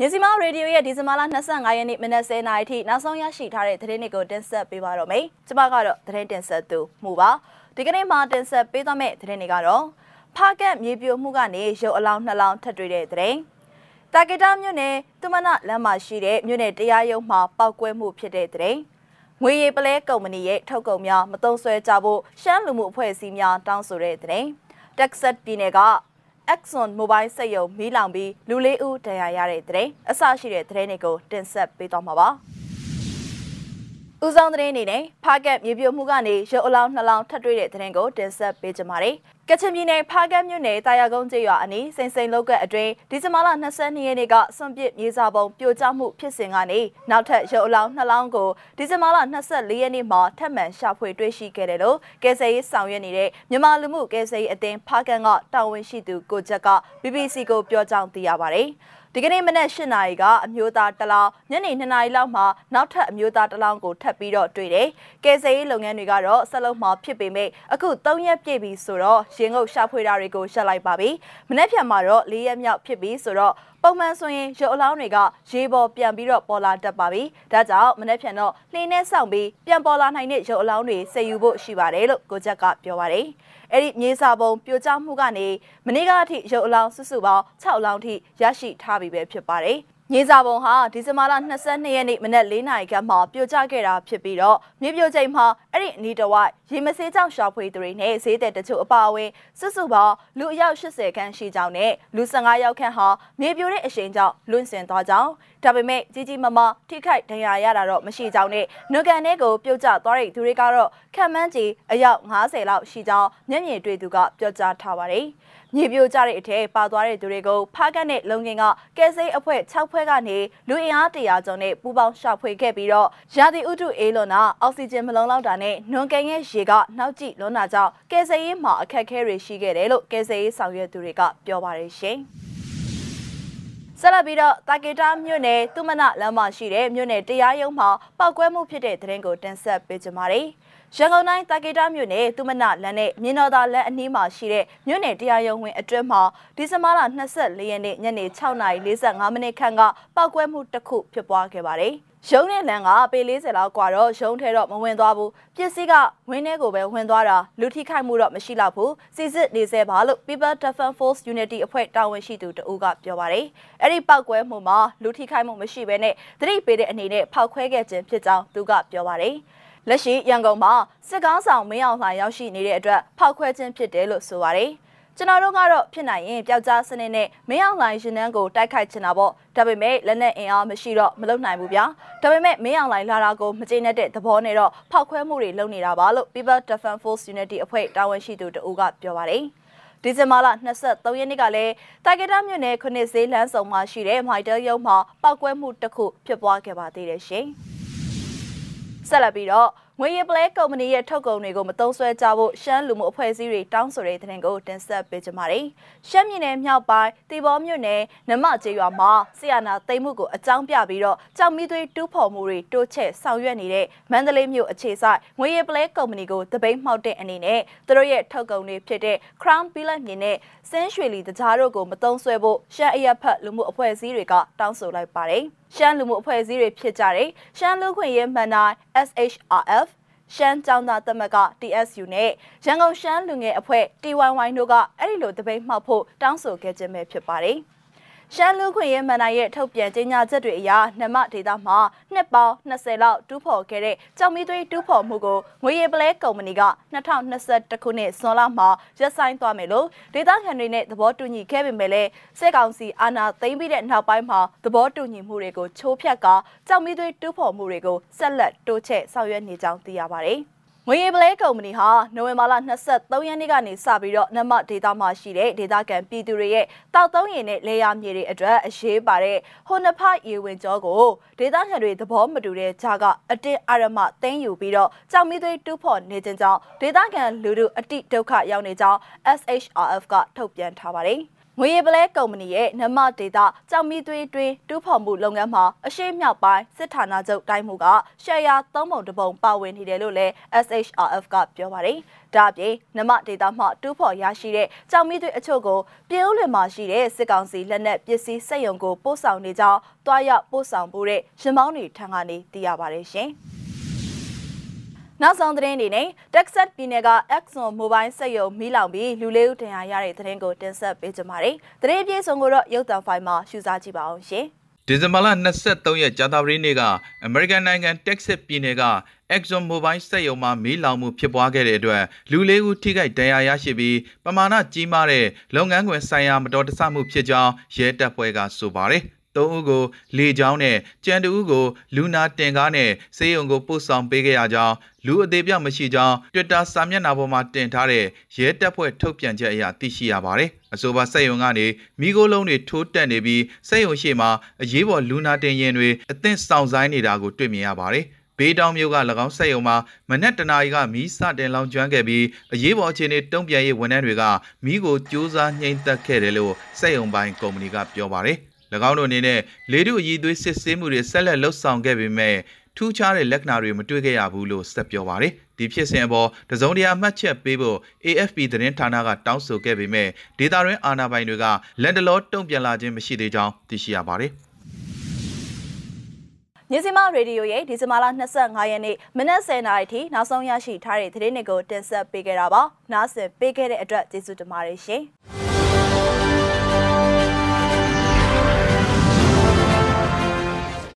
ညစီမရေဒီယိုရဲ့ဒီဇင်ဘာလ25ရက်နေ့မနက်10:00နာရီထိနောက်ဆုံးရရှိထားတဲ့သတင်းတွေကိုတင်ဆက်ပေးပါတော့မယ်။ကျွန်မကတော့သတင်းတင်ဆက်သူမှုပါ။ဒီကနေ့မှာတင်ဆက်ပေးသွားမယ့်သတင်းတွေကတော့ဖားကက်မြေပြိုမှုကနေရုပ်အလောင်းနှစ်လောင်းထပ်တွေ့တဲ့သတင်း။တာဂက်တာမြို့နယ်သူမနလမ်းမှာရှိတဲ့မြို့နယ်တရားရုံးမှာပောက်ကွဲမှုဖြစ်တဲ့သတင်း။ငွေရည်ပလဲကုမ္ပဏီရဲ့ထုတ်ကုန်များမတုံးဆွဲကြဖို့ရှမ်းလူမှုအဖွဲ့အစည်းများတောင်းဆိုတဲ့သတင်း။ Texas ပြည်နယ်က Exxon Mobile စက်ရုံမီးလောင်ပြီးလူလေးဦးဒဏ်ရာရတဲ့တဲ့အဆရှိတဲ့တဲ့တွေကိုတင်ဆက်ပေးသွားမှာပါ။ဦးဆောင်တဲ့အနေနဲ့ဖားကက်မြေပြိုမှုကနေရုပ်အလောင်းနှလောင်းထပ်တွေ့တဲ့တဲ့ကိုတင်ဆက်ပေးကြပါမယ်။ ကချင်ပြည်နယ်ဖားကက်မြို့နယ်တာယာကုန်းကျေးရွာအနီးစိန်စိန်လောက်ကအတွင်းဒီဇင်ဘာလ22ရက်နေ့ကစွန့်ပစ်မြေစာပုံပြိုကျမှုဖြစ်စဉ်ကနေနောက်ထပ်ရုပ်အလောင်းနှလောင်းကိုဒီဇင်ဘာလ24ရက်နေ့မှာထပ်မံရှာဖွေတွေ့ရှိခဲ့တယ်လို့ကယ်ဆယ်ရေးဆောင်ရွက်နေတဲ့မြန်မာလူမှုကယ်ဆယ်ရေးအသင်းဖားကက်ကတာဝန်ရှိသူကိုချက်က BBC ကိုပြောကြောင်းသိရပါတယ်။ဒီကနေ့မနက်၈နာရီကအမျိုးသားတလောင်းညနေ2နာရီလောက်မှာနောက်ထပ်အမျိုးသားတလောင်းကိုထပ်ပြီးတော့တွေ့တယ်။ကယ်ဆယ်ရေးလုပ်ငန်းတွေကတော့ဆက်လုံးမှာဖြစ်ပေမဲ့အခု3ရက်ပြည့်ပြီဆိုတော့ရင်ငုပ်ရှာဖွေတာတွေကိုရှက်လိုက်ပါပြီ။မနေ့ဖြန်မှာတော့4ရက်မြောက်ဖြစ်ပြီဆိုတော့ပုံမှန်ဆိုရင်ရုပ်အလောင်းတွေကရေပေါ်ပြန်ပြီးတော့ပေါ်လာတတ်ပါပြီ။ဒါကြောင့်မနေ့ဖြန်တော့လှင်းနဲ့ဆောင်ပြီးပြန်ပေါ်လာနိုင်တဲ့ရုပ်အလောင်းတွေဆယ်ယူဖို့ရှိပါတယ်လို့ကိုချက်ကပြောပါတယ်။အဲ့ဒီမြေစာပုံပြိုကျမှုကနေမနေ့ကအထိရုပ်အလောင်းစုစုပေါင်း6လောင်းထိရရှိထားပြီပဲဖြစ်ပါတယ်။ မြေစာပုံဟာဒီဇင်ဘာလ22ရက်နေ့မနက်4နာရီခန့်မှာပြိုကျခဲ့တာဖြစ်ပြီးတော့မြေပြိုချိန်မှာအဲ့ဒီအနီးတစ်ဝိုက်ရေမဆေးကြောင့်ရှာဖွေသူတွေနဲ့ဈေးတဲ့တချို့အပါအဝင်စုစုပေါင်းလူအယောက်80ခန့်ရှိကြောင်းနဲ့လူ15ယောက်ခန့်ဟာမြေပြိုတဲ့အရှိန်ကြောင့်လွင့်စင်သွားကြောင်းဒါပေမဲ့ကြီးကြီးမားမားထိခိုက်ဒဏ်ရာရတာတော့မရှိကြောင်းနဲ့နွကန်ထဲကိုပြုတ်ကျသွားတဲ့သူတွေကတော့ခံမှန်းကြီးအယောက်90လောက်ရှိကြောင်းမျက်မြင်တွေ့သူကပြောကြားထားပါတယ်။မြေပြိုကျတဲ့အထက်ပါသွားတဲ့သူတွေကိုဖားကတ်နဲ့လုံငင်ကကဲစိတ်အဖွဲ့6ဖွဲ့ကနေလူအင်အားတရာကျော်နဲ့ပူးပေါင်းရှာဖွေခဲ့ပြီးတော့ရာသီဥတုအေးလွန်တာအောက်ဆီဂျင်မလုံလောက်တာနဲ့နွန်ကန်ရဲ့ရေကနောက်ကျလွန်တာကြောင့်ကဲစိတ်ရေးမှာအခက်အခဲတွေရှိခဲ့တယ်လို့ကဲစိတ်ရေးဆောင်ရွက်သူတွေကပြောပါတယ်ရှင်ဆက်လက်ပြီးတော့တာကေတာမြို့နယ်သူမနလမ်းမှာရှိတဲ့မြို့နယ်တရားရုံးမှာပောက်ကွဲမှုဖြစ်တဲ့တဲ့ရင်ကိုတင်ဆက်ပေးကြပါမယ်။ ရန်ကုန်တိုင်းတာကေတာမြို့နယ်သူမနလမ်းနဲ့မြင်းတော်သာလမ်းအနီးမှာရှိတဲ့မြို့နယ်တရားရုံးဝင်အတွင်းမှာဒီဇင်ဘာလ24ရက်နေ့ညနေ6:45မိနစ်ခန့်ကပောက်ကွဲမှုတစ်ခုဖြစ်ပွားခဲ့ပါတယ်။ရုံးနဲ့လမ်းကပေ40လောက်กว่าတော့ရုံးထဲတော့မဝင်သွားဘူးပစ္စည်းကဝင်းထဲကိုပဲဝင်သွားတာလူထိခိုက်မှုတော့မရှိတော့ဘူးစီစစ်နေစေပါလို့ People Defense Force Unity အဖွဲ့တာဝန်ရှိသူတဦးကပြောပါတယ်အဲ့ဒီပောက်ကွဲမှုမှာလူထိခိုက်မှုမရှိဘဲနဲ့သတိပေးတဲ့အနေနဲ့ဖောက်ခွဲခဲ့ခြင်းဖြစ်ကြောင်းသူကပြောပါတယ် လက်ရှိရန်ကုန်မှာစစ်ကားဆောင်မင်းအောင်လှိုင်ရောက်ရှိနေတဲ့အတွက်ဖောက်ခွဲခြင်းဖြစ်တယ်လို့ဆိုပါတယ်။ကျွန်တော်တို့ကတော့ဖြစ်နိုင်ရင်ပျောက်ကြားစနစ်နဲ့မင်းအောင်လှိုင်ရှင်နှန်းကိုတိုက်ခိုက်ချင်တာပေါ့ဒါပေမဲ့လက်နက်အင်အားမရှိတော့မလုပ်နိုင်ဘူးဗျာဒါပေမဲ့မင်းအောင်လှိုင်လာတာကိုမကျေနပ်တဲ့သဘောနဲ့တော့ဖောက်ခွဲမှုတွေလုပ်နေတာပါလို့ People Defense Force Unity အဖွဲ့တာဝန်ရှိသူတဦးကပြောပါတယ်ဒီဇင်ဘာလ23ရက်နေ့ကလည်းတိုက်ကတာမြို့နယ်ခုနှစ်ဈေးလမ်းဆောင်မှာရှိတဲ့မိုက်တယ်ရုံးမှာပောက်ကွဲမှုတစ်ခုဖြစ်ပွားခဲ့ပါသေးတယ်ရှင်။ ဆက်လက်ပြီးတော့ငွေရပလဲကုမ္ပဏီရဲ့ထုတ်ကုန်တွေကိုမသုံးစွဲကြဖို့ရှမ်းလူမှုအဖွဲ့အစည်းတွေတောင်းဆိုတဲ့တဲ့ကိုတင်ဆက်ပေးကြပါမယ်။ရှမ်းပြည်နယ်မြောက်ပိုင်းတီဘောမြို့နယ်နမကျေးရွာမှာဆီယနာသိမ်းမှုကိုအကြောင်းပြပြီးတော့ကြောင်မီသွေးတူးဖော်မှုတွေတိုးချဲ့ဆောင်ရွက်နေတဲ့မန္တလေးမြို့အခြေဆိုင်ငွေရပလဲကုမ္ပဏီကိုတပိတ်မှောက်တဲ့အနေနဲ့သူတို့ရဲ့ထုတ်ကုန်တွေဖြစ်တဲ့ Crown Billet မြင်နဲ့စင်းရွှေလီတကြားတို့ကိုမသုံးစွဲဖို့ရှမ်းအရက်ဖက်လူမှုအဖွဲ့အစည်းတွေကတောင်းဆိုလိုက်ပါတယ်။ ရှမ်းလူမှုအဖွဲ့အစည်းတွေဖြစ်ကြတဲ့ရှမ်းလူခွင့်ရေးမှန်တိုင်း SHRF ရှမ်းကျောင်းသားသမဂ္ဂ TSU နဲ့ရန်ကုန်ရှမ်းလူငယ်အဖွဲ့ TYY တို့ကအဲ့ဒီလိုတပိတ်မှောက်ဖို့တောင်းဆိုခဲ့ခြင်းပဲဖြစ်ပါတယ်။ ရှမ်းလူခွင့်ရေးမန်နိုင်ရဲ့ထုတ်ပြန်ကြေညာချက်တွေအရနမဒေတာမှာနှစ်ပေါင်း20လောက်တူးဖော်ခဲ့တဲ့ကြောင်မီသွေးတူးဖော်မှုကိုငွေရည်ပလဲကုမ္ပဏီက2021ခုနှစ်ဇွန်လမှာရပ်ဆိုင်းသွားမယ်လို့ဒေတာခံတွေနဲ့သဘောတူညီခဲ့ပေမဲ့လည်းစစ်ကောင်စီအာဏာသိမ်းပြီးတဲ့နောက်ပိုင်းမှာသဘောတူညီမှုတွေကိုချိုးဖျက်ကကြောင်မီသွေးတူးဖော်မှုတွေကိုဆက်လက်တိုးချဲ့ဆောင်ရွက်နေကြောင်းသိရပါတယ်။ ငွေရည်ပလဲကုမ္ပဏီဟာနိုဝင်ဘာလ23ရက်နေ့ကနေစပြီးတော့နမဒေတာမှာရှိတဲ့ဒေတာကန်ပြည်သူတွေရဲ့တောက်သုံးရည်နဲ့လေယာမြေတွေအတွက်အရေးပါတဲ့ဟိုနဖရေဝင်ကြောကိုဒေတာခံတွေသဘောမတူတဲ့ဂျာကအတင်းအရမသိမ်းယူပြီးတော့ကြောင်မီသွေးတူးဖော်နေခြင်းကြောင့်ဒေတာကန်လူတို့အတိဒုက္ခရောက်နေကြောင်း SHRF ကထုတ်ပြန်ထားပါတယ်။ ငွေရပလဲကုမ္ပဏီရဲ့နမဒေတာကြောင်မီသွေးတွင်းတူးဖော်မှုလုပ်ငန်းမှာအရှိမြောက်ပိုင်းစစ်ဌာနချုပ်တိုင်းမှုကရှယ်ယာသုံးပုံတစ်ပုံပါဝင်နေတယ်လို့လည်း SHRF ကပြောပါတယ်။ဒါ့အပြင်နမဒေတာမှတူးဖော်ရရှိတဲ့ကြောင်မီသွေးအချို့ကိုပြည်ဦးလွင်မှာရှိတဲ့စစ်ကောင်စီလက်နက်ပစ္စည်းစက်ရုံကိုပို့ဆောင်နေကြောင်းတွားရောက်ပို့ဆောင်ဖို့တဲ့ရမောင်းတွေထံကနေသိရပါတယ်ရှင်။ နောက်ဆုံးသတင်းအနေနဲ့ Texas ပြည်နယ်က Exxon Mobil စက်ရုံမီးလောင်ပြီးလူလေးဦးဒဏ်ရာရတဲ့သတင်းကိုတင်ဆက်ပေးကြပါမယ်။သတင်းပြေဆုံးကိုတော့ရုပ်သံဖိုင်မှာရှုစားကြည့်ပါအောင်ရှင်။ဒီဇင်ဘာလ23ရက်ကြာသပတေးနေ့ကအမေရိကန်နိုင်ငံတက်ဆစ်ပြည်နယ်က Exxon Mobil စက်ရုံမှာမီးလောင်မှုဖြစ်ပွားခဲ့တဲ့အတွက်လူလေးဦးထိခိုက်ဒဏ်ရာရရှိပြီးပမာဏကြီးမားတဲ့လုပ်ငန်းခွင်ဆိုင်ရာမတော်တဆမှုဖြစ်ကြောင်းရဲတပ်ဖွဲ့ကဆိုပါတယ်။ သုံးဦးကိုလေကြောင်းနဲ့ကြံတူဦးကိုလူနာတင်ကားနဲ့စေယုံကိုပို့ဆောင်ပေးခဲ့ရကြောင်းလူအသေးပြောက်မရှိကြောင်း Twitter စာမျက်နှာပေါ်မှာတင်ထားတဲ့ရဲတပ်ဖွဲ့ထုတ်ပြန်ချက်အရသိရှိရပါတယ်။အဆိုပါစက်ယုံကနေမိโกလုံးတွေထိုးတက်နေပြီးစက်ယုံရှိမှာအရေးပေါ်လူနာတင်ရင်တွေအသင့်ဆောင်ဆိုင်နေတာကိုတွေ့မြင်ရပါတယ်။ဘေးတောင်မြို့က၎င်းဆက်ယုံမှာမနက်တနာရီကမီးစတင်လောင်ကျွမ်းခဲ့ပြီးအရေးပေါ်အခြေအနေတုံ့ပြန်ရေးဝန်ထမ်းတွေကမီးကိုစူးစမ်းနှိမ်သက်ခဲ့တယ်လို့စက်ယုံပိုင်းကုမ္ပဏီကပြောပါတယ်။၎ င်းတို့အနေနဲ့လေတုအည်သွေးစစ်ဆေးမှုတွေဆက်လက်လှုပ်ဆောင်ခဲ့ပေမဲ့ထူးခြားတဲ့လက္ခဏာတွေမတွေ့ခဲ့ရဘူးလို့ဆက်ပြောပါတယ်။ဒီဖြစ်စဉ်အပေါ်တစုံတရာမှတ်ချက်ပေးဖို့ AFP သတင်းဌာနကတောင်းဆိုခဲ့ပေမဲ့ဒေတာရင်းအာဏာပိုင်တွေကလက်တလောတုံ့ပြန်လာခြင်းမရှိသေးကြောင်းသိရှိရပါတယ်။ညစီမရေဒီယိုရဲ့ဒီဇင်ဘာလ25ရက်နေ့မနက်10:00နာရီထိနောက်ဆုံးရရှိထားတဲ့သတင်းတွေကိုတင်ဆက်ပေးခဲ့တာပါ။နားဆင်ပေးခဲ့တဲ့အတွက်ကျေးဇူးတင်ပါတယ်ရှင်။